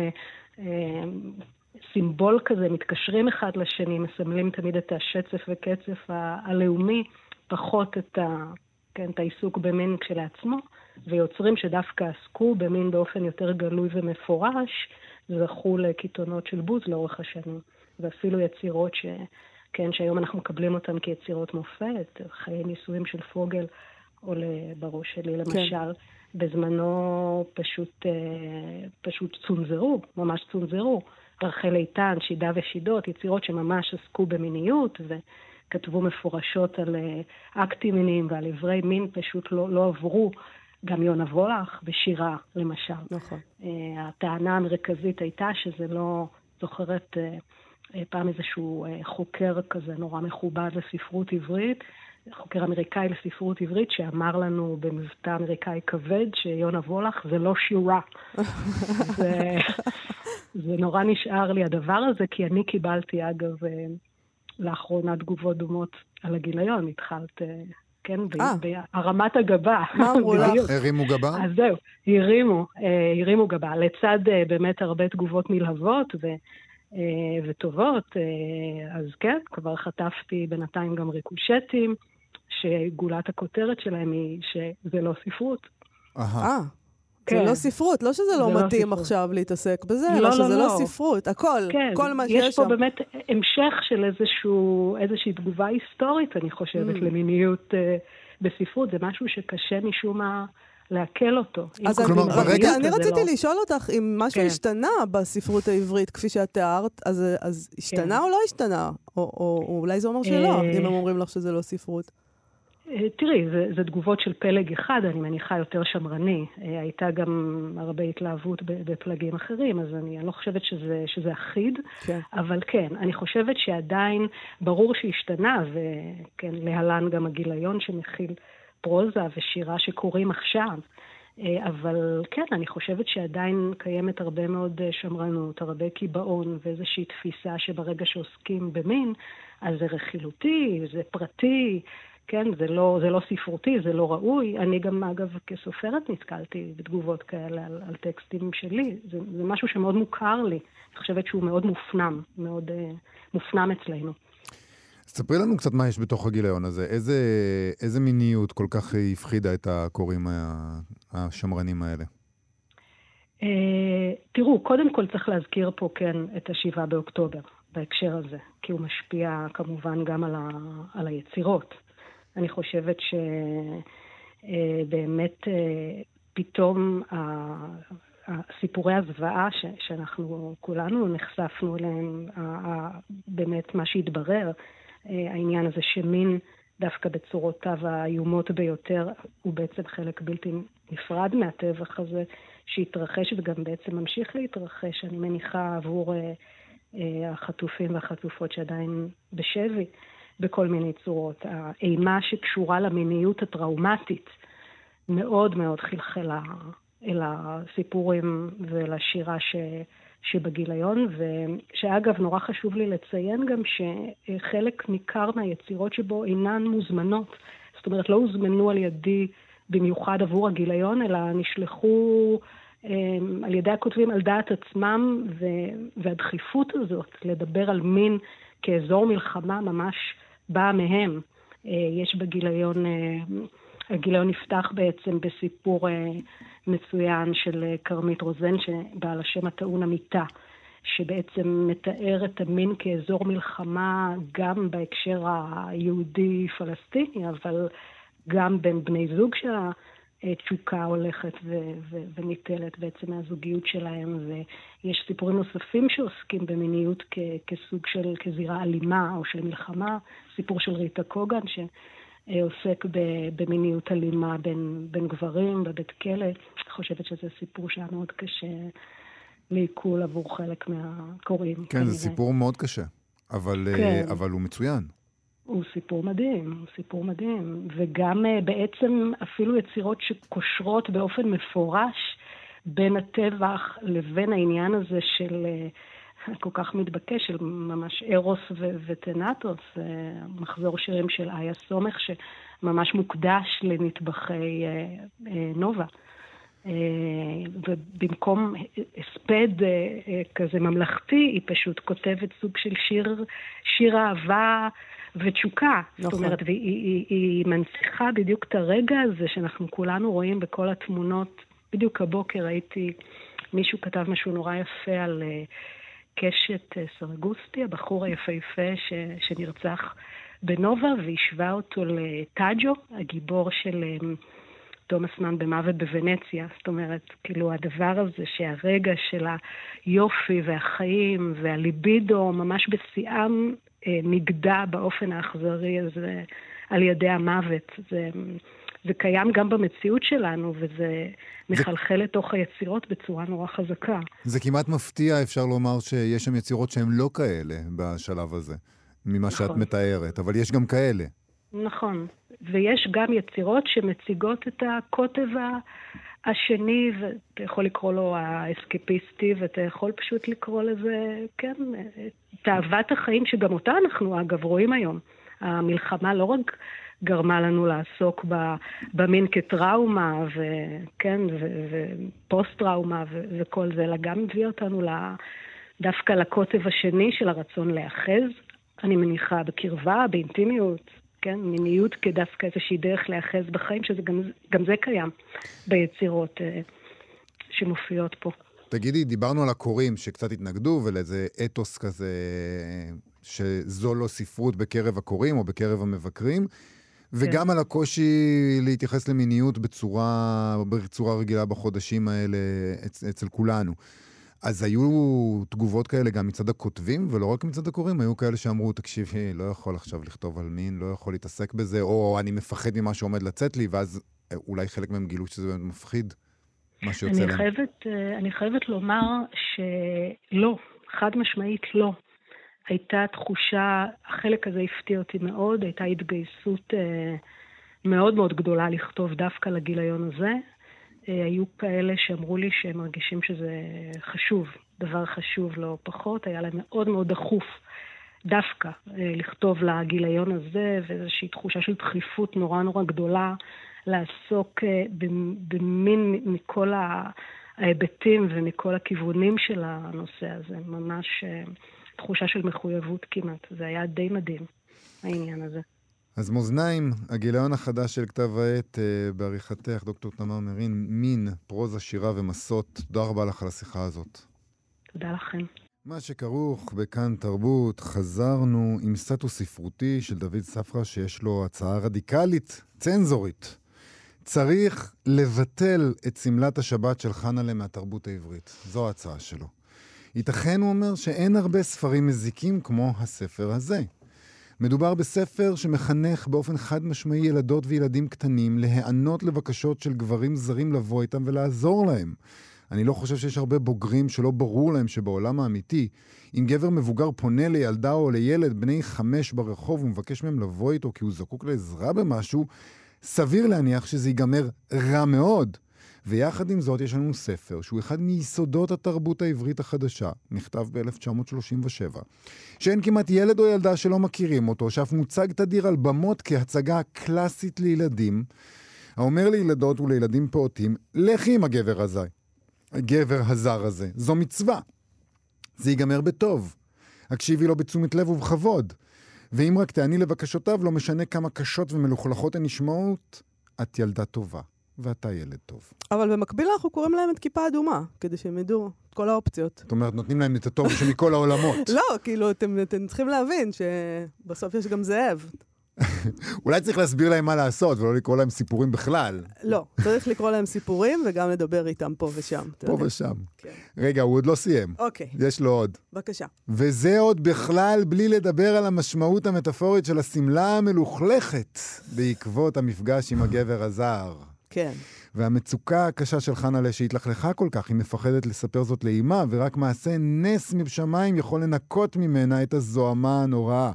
S7: סימבול כזה, מתקשרים אחד לשני, מסמלים תמיד את השצף וקצף הלאומי, פחות את, ה, כן, את העיסוק במין כשלעצמו, ויוצרים שדווקא עסקו במין באופן יותר גלוי ומפורש, זכו לקיתונות של בוז לאורך השנים, ואפילו יצירות ש... כן, שהיום אנחנו מקבלים אותם כיצירות מופת, חיי נישואים של פוגל עולה בראש שלי כן. למשל. כן. בזמנו פשוט, אה, פשוט צונזרו, ממש צונזרו. רחל איתן, שידה ושידות, יצירות שממש עסקו במיניות, ו, כתבו מפורשות על אקטים מיניים ועל איברי מין, פשוט לא, לא עברו. גם יונה וולך בשירה, למשל.
S4: נכון.
S7: הטענה המרכזית הייתה שזה לא, זוכרת פעם איזשהו חוקר כזה נורא מכובד לספרות עברית, חוקר אמריקאי לספרות עברית, שאמר לנו במבטא אמריקאי כבד שיונה וולך זה לא שירה. זה, זה נורא נשאר לי הדבר הזה, כי אני קיבלתי, אגב, אה, לאחרונה תגובות דומות על הגיליון. התחלת, אה, כן,
S4: אה.
S7: בהרמת הגבה.
S4: מה אמרו לך?
S5: הרימו גבה?
S7: אז זהו, הרימו, הרימו גבה. לצד באמת הרבה תגובות נלהבות, ו... וטובות, אז כן, כבר חטפתי בינתיים גם ריקושטים. שגולת הכותרת שלהם היא שזה לא ספרות.
S4: אה. כן. זה לא ספרות, לא שזה לא, לא מתאים לא עכשיו להתעסק בזה,
S7: לא,
S4: אלא
S7: לא,
S4: שזה לא,
S7: לא
S4: ספרות, הכל,
S7: כן,
S4: כל מה שיש שם.
S7: יש פה באמת המשך של איזשהו, איזושהי תגובה היסטורית, אני חושבת, mm. למיניות uh, בספרות. זה משהו שקשה משום מה לעכל אותו.
S4: אז כלומר, ברגע... אני רציתי לא... לשאול אותך אם משהו כן. השתנה בספרות העברית, כפי שאת תיארת, אז, אז השתנה כן. או לא השתנה? או, או, או אולי זה אומר שלא, אם הם אומרים לך שזה לא ספרות.
S7: אה, תראי, זה, זה תגובות של פלג אחד, אני מניחה יותר שמרני. אה, הייתה גם הרבה התלהבות בפלגים אחרים, אז אני, אני לא חושבת שזה, שזה אחיד, כן. אבל כן, אני חושבת שעדיין ברור שהשתנה, וכן, להלן גם הגיליון שמכיל פרוזה ושירה שקוראים עכשיו. אה, אבל כן, אני חושבת שעדיין קיימת הרבה מאוד שמרנות, הרבה קיבעון ואיזושהי תפיסה שברגע שעוסקים במין, אז זה רכילותי, זה פרטי. כן, זה לא, זה לא ספרותי, זה לא ראוי. אני גם, אגב, כסופרת נתקלתי בתגובות כאלה על, על טקסטים שלי. זה, זה משהו שמאוד מוכר לי. אני חושבת שהוא מאוד מופנם, מאוד uh, מופנם אצלנו.
S5: ספרי לנו קצת מה יש בתוך הגיליון הזה. איזה, איזה מיניות כל כך הפחידה את הקוראים השמרנים האלה?
S7: Uh, תראו, קודם כל צריך להזכיר פה, כן, את השבעה באוקטובר בהקשר הזה, כי הוא משפיע כמובן גם על, ה, על היצירות. אני חושבת שבאמת אה, אה, פתאום סיפורי הזוועה ש, שאנחנו כולנו נחשפנו אליהם, באמת מה שהתברר, אה, העניין הזה שמין דווקא בצורותיו האיומות ביותר הוא בעצם חלק בלתי נפרד מהטבח הזה שהתרחש וגם בעצם ממשיך להתרחש, אני מניחה, עבור החטופים והחטופות שעדיין בשבי. בכל מיני צורות. האימה שקשורה למיניות הטראומטית מאוד מאוד חלחלה אל הסיפורים ולשירה ש... שבגיליון, ושאגב, נורא חשוב לי לציין גם שחלק ניכר מהיצירות שבו אינן מוזמנות. זאת אומרת, לא הוזמנו על ידי במיוחד עבור הגיליון, אלא נשלחו אמ, על ידי הכותבים על דעת עצמם, והדחיפות הזאת לדבר על מין כאזור מלחמה ממש באה מהם. אה, יש בגיליון, אה, הגיליון נפתח בעצם בסיפור אה, מצוין של כרמית רוזן, שבעל השם הטעון המיטה, שבעצם מתאר את המין כאזור מלחמה גם בהקשר היהודי-פלסטיני, אבל גם בין בני זוג שלה. תשוקה הולכת ו- ו- וניטלת בעצם מהזוגיות שלהם, ויש סיפורים נוספים שעוסקים במיניות כ- כסוג של, כזירה אלימה או של מלחמה, סיפור של ריטה קוגן שעוסק ב- במיניות אלימה בין, בין גברים בבית כלא. אני חושבת שזה סיפור שהיה מאוד קשה לעיכול עבור חלק מהקוראים.
S5: כן. זה סיפור מאוד קשה, אבל, כן. אבל הוא מצוין.
S7: הוא סיפור מדהים, הוא סיפור מדהים. וגם uh, בעצם אפילו יצירות שקושרות באופן מפורש בין הטבח לבין העניין הזה של uh, כל כך מתבקש, של ממש ארוס ו- וטנטוס, מחזור שירים של איה סומך, שממש מוקדש לנטבחי uh, uh, נובה. Uh, ובמקום הספד כזה ממלכתי, היא פשוט כותבת סוג של שיר, שיר אהבה ותשוקה. נכון. זאת אומרת, והיא היא, היא מנציחה בדיוק את הרגע הזה שאנחנו כולנו רואים בכל התמונות. בדיוק הבוקר ראיתי, מישהו כתב משהו נורא יפה על uh, קשת uh, סרגוסטי, הבחור היפהפה ש, שנרצח בנובה, והשווה אותו לטאג'ו, הגיבור של... uh, תומאס מן במוות בוונציה. זאת אומרת, כאילו הדבר הזה שהרגע של היופי והחיים והליבידו ממש בשיאם נגדע באופן האכזרי הזה על ידי המוות. זה, זה קיים גם במציאות שלנו, וזה מחלחל לתוך היצירות בצורה נורא חזקה.
S5: זה כמעט מפתיע, אפשר לומר, שיש שם יצירות שהן לא כאלה בשלב הזה, ממה נכון. שאת מתארת, אבל יש גם כאלה.
S7: נכון, ויש גם יצירות שמציגות את הקוטב השני, ואתה יכול לקרוא לו האסקפיסטי, ואתה יכול פשוט לקרוא לזה, כן, תאוות החיים, שגם אותה אנחנו, אגב, רואים היום. המלחמה לא רק גרמה לנו לעסוק במין כטראומה, וכן, ופוסט-טראומה וכל זה, אלא גם הביא אותנו דווקא לקוטב השני של הרצון להאחז, אני מניחה, בקרבה, באינטימיות, כן? מיניות כדווקא איזושהי דרך להיאחז בחיים, שגם זה קיים ביצירות אה, שמופיעות פה.
S5: תגידי, דיברנו על הקוראים שקצת התנגדו ולאיזה אתוס כזה שזו לא ספרות בקרב הקוראים או בקרב המבקרים, וגם כן. על הקושי להתייחס למיניות בצורה, בצורה רגילה בחודשים האלה אצ, אצל כולנו. אז היו תגובות כאלה גם מצד הכותבים, ולא רק מצד הקוראים, היו כאלה שאמרו, תקשיבי, לא יכול עכשיו לכתוב על מין, לא יכול להתעסק בזה, או אני מפחד ממה שעומד לצאת לי, ואז אה, אולי חלק מהם גילו שזה באמת מפחיד, מה שיוצא
S7: אני להם. חייבת, אה, אני חייבת לומר שלא, חד משמעית לא. הייתה תחושה, החלק הזה הפתיע אותי מאוד, הייתה התגייסות אה, מאוד מאוד גדולה לכתוב דווקא לגיליון הזה. אה, היו כאלה שאמרו לי שהם מרגישים שזה חשוב, דבר חשוב לא פחות, היה להם מאוד מאוד דחוף דווקא אה, לכתוב לגיליון הזה, ואיזושהי תחושה של דחיפות נורא נורא גדולה לעסוק במין מכל ההיבטים ומכל הכיוונים של הנושא הזה, ממש תחושה של מחויבות כמעט. זה היה די מדהים, העניין הזה.
S5: אז מאזניים, הגיליון החדש של כתב העת uh, בעריכתך, דוקטור תמר מרין, מין, פרוזה, שירה ומסות. תודה רבה לך על השיחה הזאת.
S7: תודה לכם.
S5: מה שכרוך בכאן תרבות, חזרנו עם סטטוס ספרותי של דוד ספרא, שיש לו הצעה רדיקלית, צנזורית. צריך לבטל את שמלת השבת של חנה'לה מהתרבות העברית. זו ההצעה שלו. ייתכן, הוא אומר, שאין הרבה ספרים מזיקים כמו הספר הזה. מדובר בספר שמחנך באופן חד משמעי ילדות וילדים קטנים להיענות לבקשות של גברים זרים לבוא איתם ולעזור להם. אני לא חושב שיש הרבה בוגרים שלא ברור להם שבעולם האמיתי, אם גבר מבוגר פונה לילדה או לילד בני חמש ברחוב ומבקש מהם לבוא איתו כי הוא זקוק לעזרה במשהו, סביר להניח שזה ייגמר רע מאוד. ויחד עם זאת יש לנו ספר שהוא אחד מיסודות התרבות העברית החדשה, נכתב ב-1937, שאין כמעט ילד או ילדה שלא מכירים אותו, שאף מוצג תדיר על במות כהצגה קלאסית לילדים, האומר לילדות ולילדים פעוטים, לכי עם הגבר הזה, הגבר הזר הזה, זו מצווה. זה ייגמר בטוב. הקשיבי לו בתשומת לב ובכבוד. ואם רק תעני לבקשותיו, לא משנה כמה קשות ומלוכלכות הן נשמעות, את ילדה טובה. ואתה ילד טוב.
S4: אבל במקביל אנחנו קוראים להם את כיפה אדומה, כדי שהם ידעו את כל האופציות.
S5: זאת אומרת, נותנים להם את הטוב שמכל העולמות.
S4: לא, כאילו, אתם, אתם צריכים להבין שבסוף יש גם זאב.
S5: אולי צריך להסביר להם מה לעשות, ולא לקרוא להם סיפורים בכלל.
S4: לא, צריך לקרוא להם סיפורים וגם לדבר איתם פה ושם.
S5: פה. ושם. כן. רגע, הוא עוד לא סיים.
S4: אוקיי.
S5: יש לו עוד.
S4: בבקשה.
S5: וזה עוד בכלל בלי לדבר על המשמעות המטאפורית של השמלה המלוכלכת בעקבות המפגש עם הגבר הזר.
S4: כן.
S5: והמצוקה הקשה של חנה'לה שהתלכלכה כל כך, היא מפחדת לספר זאת לאימה, ורק מעשה נס משמיים יכול לנקות ממנה את הזוהמה הנוראה.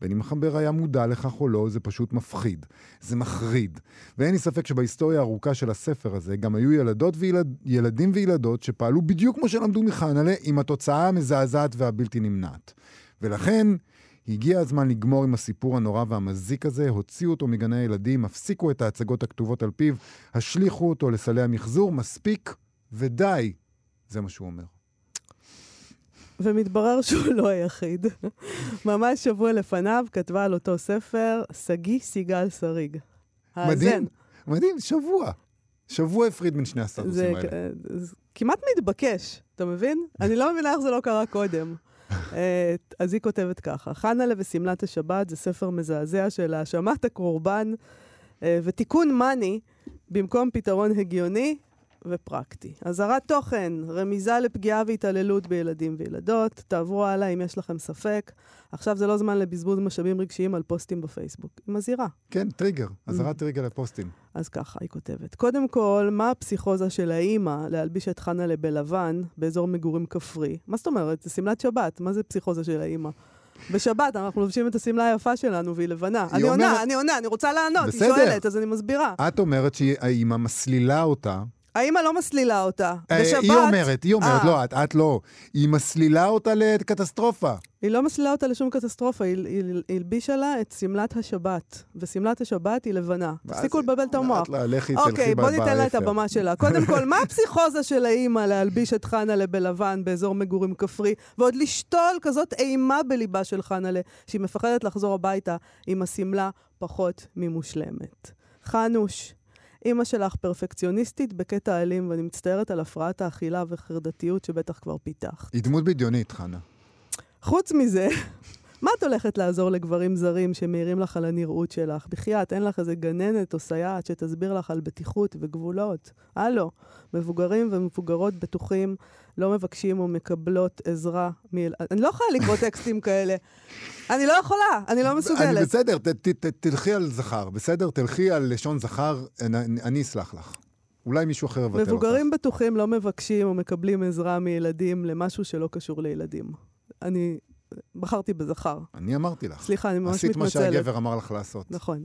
S5: בין אם החבר היה מודע לכך או לא, זה פשוט מפחיד. זה מחריד. ואין לי ספק שבהיסטוריה הארוכה של הספר הזה גם היו ילדות וילד, ילדים וילדות שפעלו בדיוק כמו שלמדו מחנה'לה, עם התוצאה המזעזעת והבלתי נמנעת. ולכן, הגיע הזמן לגמור עם הסיפור הנורא והמזיק הזה, הוציאו אותו מגני הילדים, הפסיקו את ההצגות הכתובות על פיו, השליכו אותו לסלי המחזור, מספיק ודי. זה מה שהוא אומר.
S4: ומתברר שהוא לא היחיד. ממש שבוע לפניו כתבה על אותו ספר שגיא סיגל שריג.
S5: מדהים, מדהים, שבוע. שבוע הפריד בין שני הסטטוסים האלה.
S4: זה כמעט מתבקש, אתה מבין? אני לא מבינה איך זה לא קרה קודם. אה, אז היא כותבת ככה: חנה'לה ושמלת השבת זה ספר מזעזע של האשמת הקורבן אה, ותיקון מאני במקום פתרון הגיוני ופרקטי. אזהרת תוכן, רמיזה לפגיעה והתעללות בילדים וילדות. תעברו הלאה אם יש לכם ספק. עכשיו זה לא זמן לבזבוז משאבים רגשיים על פוסטים בפייסבוק. היא מזהירה.
S5: כן, טריגר.
S4: Mm.
S5: אזהרת טריגר לפוסטים.
S4: אז ככה, היא כותבת. קודם כל, מה הפסיכוזה של האימא להלביש את חנה בלבן באזור מגורים כפרי? מה זאת אומרת? זה שמלת שבת, מה זה פסיכוזה של האימא? בשבת אנחנו לובשים את השמלה היפה שלנו והיא לבנה. אני
S5: אומרת-
S4: עונה, אני עונה, אני רוצה לענות, היא
S5: בסדר.
S4: שואלת, אז אני מסבירה.
S5: את אומרת שהאימא מסלילה אותה.
S4: האימא לא מסלילה אותה.
S5: אה,
S4: בשבת...
S5: היא אומרת, היא אומרת,
S4: אה.
S5: לא, את, את לא. היא מסלילה אותה לקטסטרופה.
S4: היא לא מסלילה אותה לשום קטסטרופה, היא, היא, היא הלבישה לה את שמלת השבת. ושמלת השבת היא לבנה. תפסיקו לבלבל את המוח. אוקיי, בוא ניתן לה את
S5: באפר."
S4: הבמה שלה. קודם כל, מה הפסיכוזה של האימא להלביש את חנה'לה בלבן באזור מגורים כפרי, ועוד לשתול כזאת אימה בליבה של חנה'לה, שהיא מפחדת לחזור הביתה עם השמלה פחות ממושלמת. חנוש, אימא שלך פרפקציוניסטית בקטע אלים, ואני מצטערת על הפרעת האכילה וחרדתיות שבטח כבר פיתחת.
S5: היא דמות בדיונית, חנה.
S4: חוץ מזה, מה את הולכת לעזור לגברים זרים שמעירים לך על הנראות שלך? בחייאת, אין לך איזה גננת או סייעת שתסביר לך על בטיחות וגבולות. הלו, מבוגרים ומבוגרות בטוחים לא מבקשים או מקבלות עזרה מ... אני לא יכולה לקרוא טקסטים כאלה. אני לא יכולה, אני לא
S5: אני
S4: מסוגלת.
S5: בסדר, ת, ת, ת, תלכי על זכר, בסדר? תלכי על לשון זכר, אני, אני אסלח לך. אולי מישהו אחר יבטל אותך.
S4: מבוגרים בטוחים לא מבקשים או מקבלים עזרה מילדים למשהו שלא קשור לילדים. אני בחרתי בזכר.
S5: אני אמרתי לך.
S4: סליחה, אני ממש
S5: עשית מה
S4: מתנצלת.
S5: שהגבר אמר לך לעשות.
S4: נכון.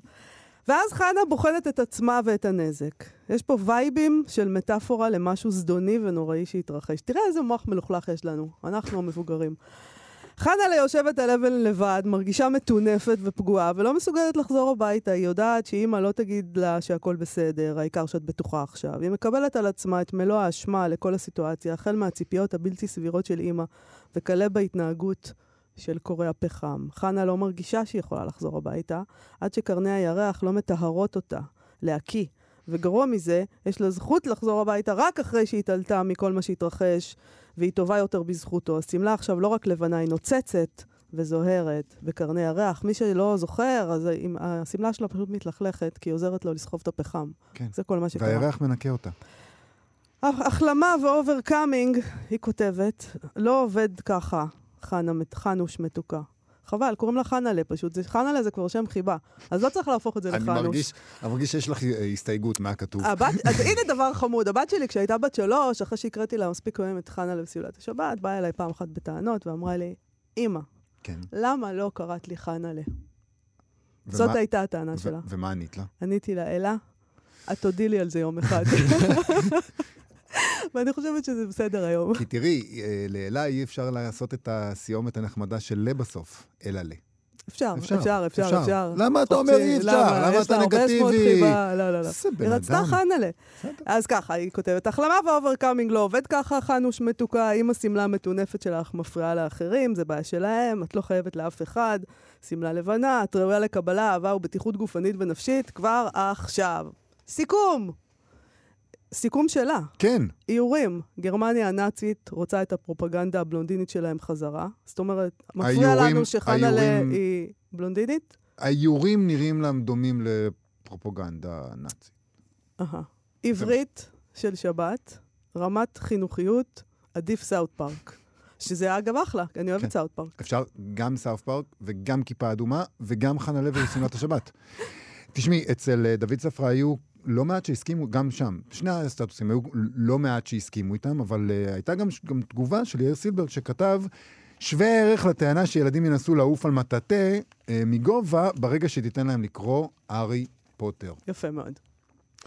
S4: ואז חנה בוחנת את עצמה ואת הנזק. יש פה וייבים של מטאפורה למשהו זדוני ונוראי שהתרחש. תראה איזה מוח מלוכלך יש לנו, אנחנו המבוגרים. חנה יושבת על אבן לבד, מרגישה מטונפת ופגועה, ולא מסוגלת לחזור הביתה. היא יודעת שאימא לא תגיד לה שהכל בסדר, העיקר שאת בטוחה עכשיו. היא מקבלת על עצמה את מלוא האשמה לכל הסיטואציה, החל מהציפיות הבלתי סבירות של אימא, וכלה בהתנהגות של קורי הפחם. חנה לא מרגישה שהיא יכולה לחזור הביתה, עד שקרני הירח לא מטהרות אותה, להקיא. וגרוע מזה, יש לה זכות לחזור הביתה רק אחרי שהיא התעלתה מכל מה שהתרחש, והיא טובה יותר בזכותו. השמלה עכשיו לא רק לבנה, היא נוצצת וזוהרת בקרני הירח. מי שלא זוכר, אז השמלה שלה פשוט מתלכלכת, כי היא עוזרת לו לסחוב את הפחם.
S5: כן.
S4: זה כל מה שקרה.
S5: והירח מנקה אותה.
S4: הח- החלמה ו overcoming, היא כותבת, לא עובד ככה, חנה, חנוש מתוקה. חבל, קוראים לה חנה'לה פשוט. זה- חנה'לה זה כבר שם חיבה. אז לא צריך להפוך את זה
S5: אני
S4: לחנוש.
S5: מרגיש, אני מרגיש שיש לך אה, הסתייגות מה כתוב.
S4: הבת, אז הנה דבר חמוד, הבת שלי כשהייתה בת שלוש, אחרי שהקראתי לה מספיק פעמים את חנה'לה בסביבת השבת, באה אליי פעם אחת בטענות ואמרה לי, אמא,
S5: כן.
S4: למה לא קראת לי חנה'לה?
S5: ומה-
S4: זאת הייתה הטענה
S5: ו-
S4: שלה.
S5: ומה ענית לה?
S4: עניתי לה, אלה, את תודי לי על זה יום אחד. ואני חושבת שזה בסדר היום.
S5: כי תראי, אה, לאלה אי אפשר לעשות את הסיומת הנחמדה של לה בסוף, אלא לה.
S4: אפשר,
S5: אפשר,
S4: אפשר, אפשר,
S5: אפשר. למה אתה אומר אי אפשר? למה
S4: יש
S5: אתה נגטיבי?
S4: לא, לא, לא.
S5: איזה בן
S4: היא רצתה
S5: אדם. בסדר.
S4: אז ככה, היא כותבת, החלמה ו overcoming לא עובד ככה, חנוש מתוקה, אם השמלה המטונפת שלך מפריעה לאחרים, זה בעיה שלהם, את לא חייבת לאף אחד, שמלה לבנה, את ראויה לקבלה, אהבה ובטיחות גופנית ונפשית, כבר עכשיו. סיכום! סיכום שלה.
S5: כן,
S4: איורים, גרמניה הנאצית רוצה את הפרופגנדה הבלונדינית שלהם חזרה. זאת אומרת, מפריע
S5: האיורים-
S4: לנו
S5: האיורים-
S4: היא בלונדינית?
S5: האיורים נראים להם דומים לפרופגנדה נאצית.
S4: אהה. עברית של שבת, רמת חינוכיות, עדיף סאוט פארק. שזה אגב אחלה, כי אני אוהבת
S5: כן.
S4: סאוט פארק.
S5: אפשר גם סאוף פארק וגם כיפה אדומה וגם חנה לוי ושמלת השבת. תשמעי, אצל אה, דוד ספרא היו לא מעט שהסכימו, גם שם, שני הסטטוסים היו לא מעט שהסכימו איתם, אבל uh, הייתה גם, גם תגובה של יאיר סילברג שכתב שווה ערך לטענה שילדים ינסו לעוף על מטאטא uh, מגובה ברגע שתיתן להם לקרוא הארי פוטר.
S4: יפה מאוד.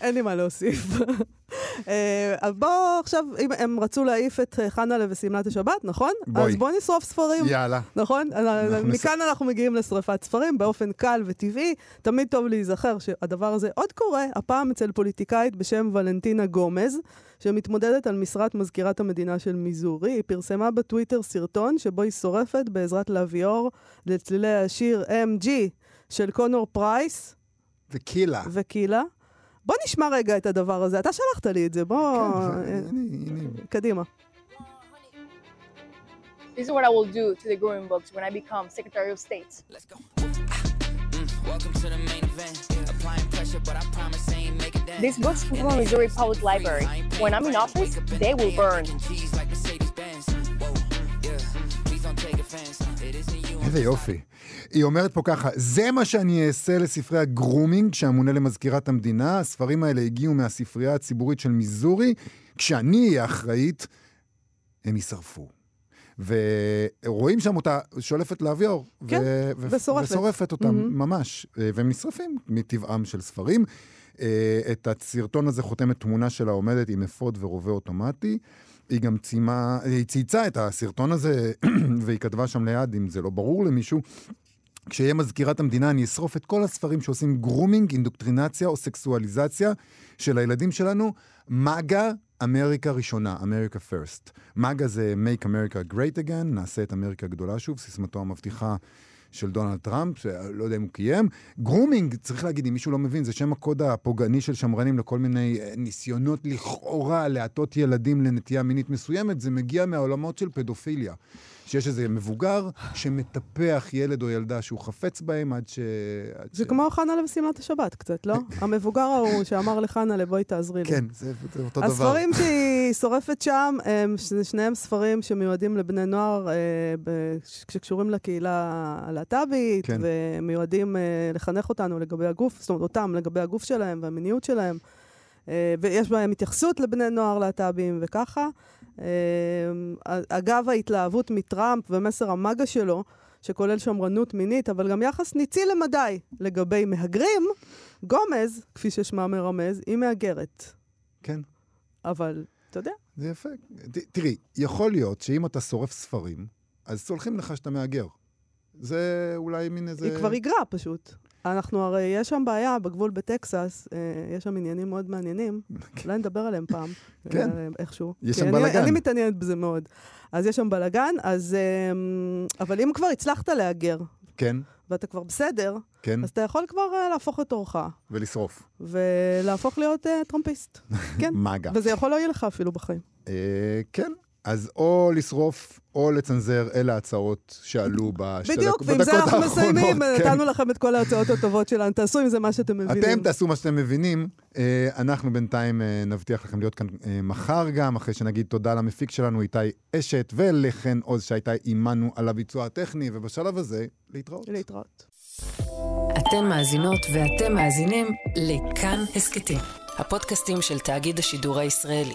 S4: אין לי מה להוסיף. אה, אז בואו עכשיו, אם הם רצו להעיף את אה, חנה'לה ושמלת השבת, נכון?
S5: בואי.
S4: אז בואו נשרוף ספרים.
S5: יאללה.
S4: נכון?
S5: אנחנו נס-
S4: מכאן אנחנו מגיעים לשרפת ספרים באופן קל וטבעי. תמיד טוב להיזכר שהדבר הזה עוד קורה, הפעם אצל פוליטיקאית בשם ולנטינה גומז, שמתמודדת על משרת מזכירת המדינה של מיזורי. היא פרסמה בטוויטר סרטון שבו היא שורפת בעזרת להביא אור לצלילי השיר MG של קונור פרייס
S5: וקילה.
S4: וקילה. בוא נשמע רגע את הדבר הזה. אתה שלחת לי את זה, בוא...
S5: כן,
S4: אה,
S5: הנה, הנה.
S4: קדימה.
S8: This is what I will do to the growing books when I become Secretary of State.
S9: Let's go. Mm,
S8: These books come from Missouri Public Library. When I'm in office, they will burn.
S5: איזה יופי. היא אומרת פה ככה, זה מה שאני אעשה לספרי הגרומינג שהמונה למזכירת המדינה. הספרים האלה הגיעו מהספרייה הציבורית של מיזורי. כשאני אהיה אחראית, הם יישרפו. ורואים שם אותה שולפת לאוויר,
S4: כן,
S5: ו-
S4: ושורפת.
S5: ושורפת אותם
S4: Mhm.
S5: ממש, אה, והם נשרפים מטבעם של ספרים. אה, את הסרטון הזה חותמת תמונה שלה עומדת עם אפוד ורובה אוטומטי. היא גם ציימה, היא צייצה את הסרטון הזה, והיא כתבה שם ליד, אם זה לא ברור למישהו, כשיהיה מזכירת המדינה, אני אשרוף את כל הספרים שעושים grooming, אינדוקטרינציה או סקסואליזציה של הילדים שלנו. MAGA, אמריקה ראשונה, America first. MAGA זה make America great again, נעשה את אמריקה גדולה שוב, סיסמתו המבטיחה של דונלד טראמפ, שלא יודע אם הוא קיים. grooming, צריך להגיד, אם מישהו לא מבין, זה שם הקוד הפוגעני של שמרנים לכל מיני אה, ניסיונות לכאורה להטות ילדים לנטייה מינית מסוימת, זה מגיע מהעולמות של פדופיליה. שיש איזה מבוגר שמטפח ילד או ילדה שהוא חפץ בהם עד ש... עד
S4: זה
S5: ש...
S4: כמו חנה בשמלת השבת קצת, לא? המבוגר ההוא שאמר לחנה, בואי תעזרי לי.
S5: כן, זה, זה אותו דבר.
S4: הספרים שהיא שורפת שם, הם ש- שניהם ספרים שמיועדים לבני נוער, אה, שקשורים לקהילה הלהט"בית,
S5: כן.
S4: ומיועדים אה, לחנך אותנו לגבי הגוף, זאת אומרת, אותם לגבי הגוף שלהם והמיניות שלהם. אה, ויש בהם התייחסות לבני נוער להט"בים וככה. אה, אגב, ההתלהבות מטראמפ ומסר המאגה שלו, שכולל שמרנות מינית, אבל גם יחס ניצי למדי לגבי מהגרים, גומז, כפי ששמה מרמז, היא מהגרת.
S5: כן,
S4: אבל, אתה יודע,
S5: זה יפה. ת, תראי, יכול להיות שאם אתה שורף ספרים, אז סולחים לך שאתה מהגר. זה אולי מין איזה...
S4: היא כבר היגרה פשוט. אנחנו הרי, יש שם בעיה בגבול בטקסס, אה, יש שם עניינים מאוד מעניינים, אולי נדבר עליהם פעם,
S5: כן.
S4: אה, איכשהו.
S5: יש שם בלאגן.
S4: אני מתעניינת בזה מאוד. אז יש שם בלאגן, אז... אה, אבל אם כבר הצלחת להגר,
S5: כן,
S4: ואתה כבר בסדר,
S5: כן,
S4: אז אתה יכול כבר להפוך את עורך,
S5: ולשרוף.
S4: ולהפוך להיות טראמפיסט. כן.
S5: מגה.
S4: וזה יכול להועיל לך אפילו בחיים.
S5: כן. אז או לשרוף או לצנזר, אלה ההצעות שעלו בשתי
S4: בדיוק,
S5: דק-
S4: ועם
S5: בדקות
S4: זה אנחנו
S5: האחרונות.
S4: מסיימים,
S5: כן.
S4: נתנו לכם את כל ההצעות הטובות שלנו, תעשו עם זה מה שאתם מבינים.
S5: אתם תעשו מה שאתם מבינים. אה, אנחנו בינתיים אה, נבטיח לכם להיות כאן אה, מחר גם, אחרי שנגיד תודה למפיק שלנו איתי אשת, ולחן עוז שהייתה עימנו על הביצוע הטכני, ובשלב הזה, להתראות.
S4: להתראות.
S1: אתן מאזינות ואתם מאזינים לכאן הסכתים, הפודקאסטים של תאגיד השידור הישראלי.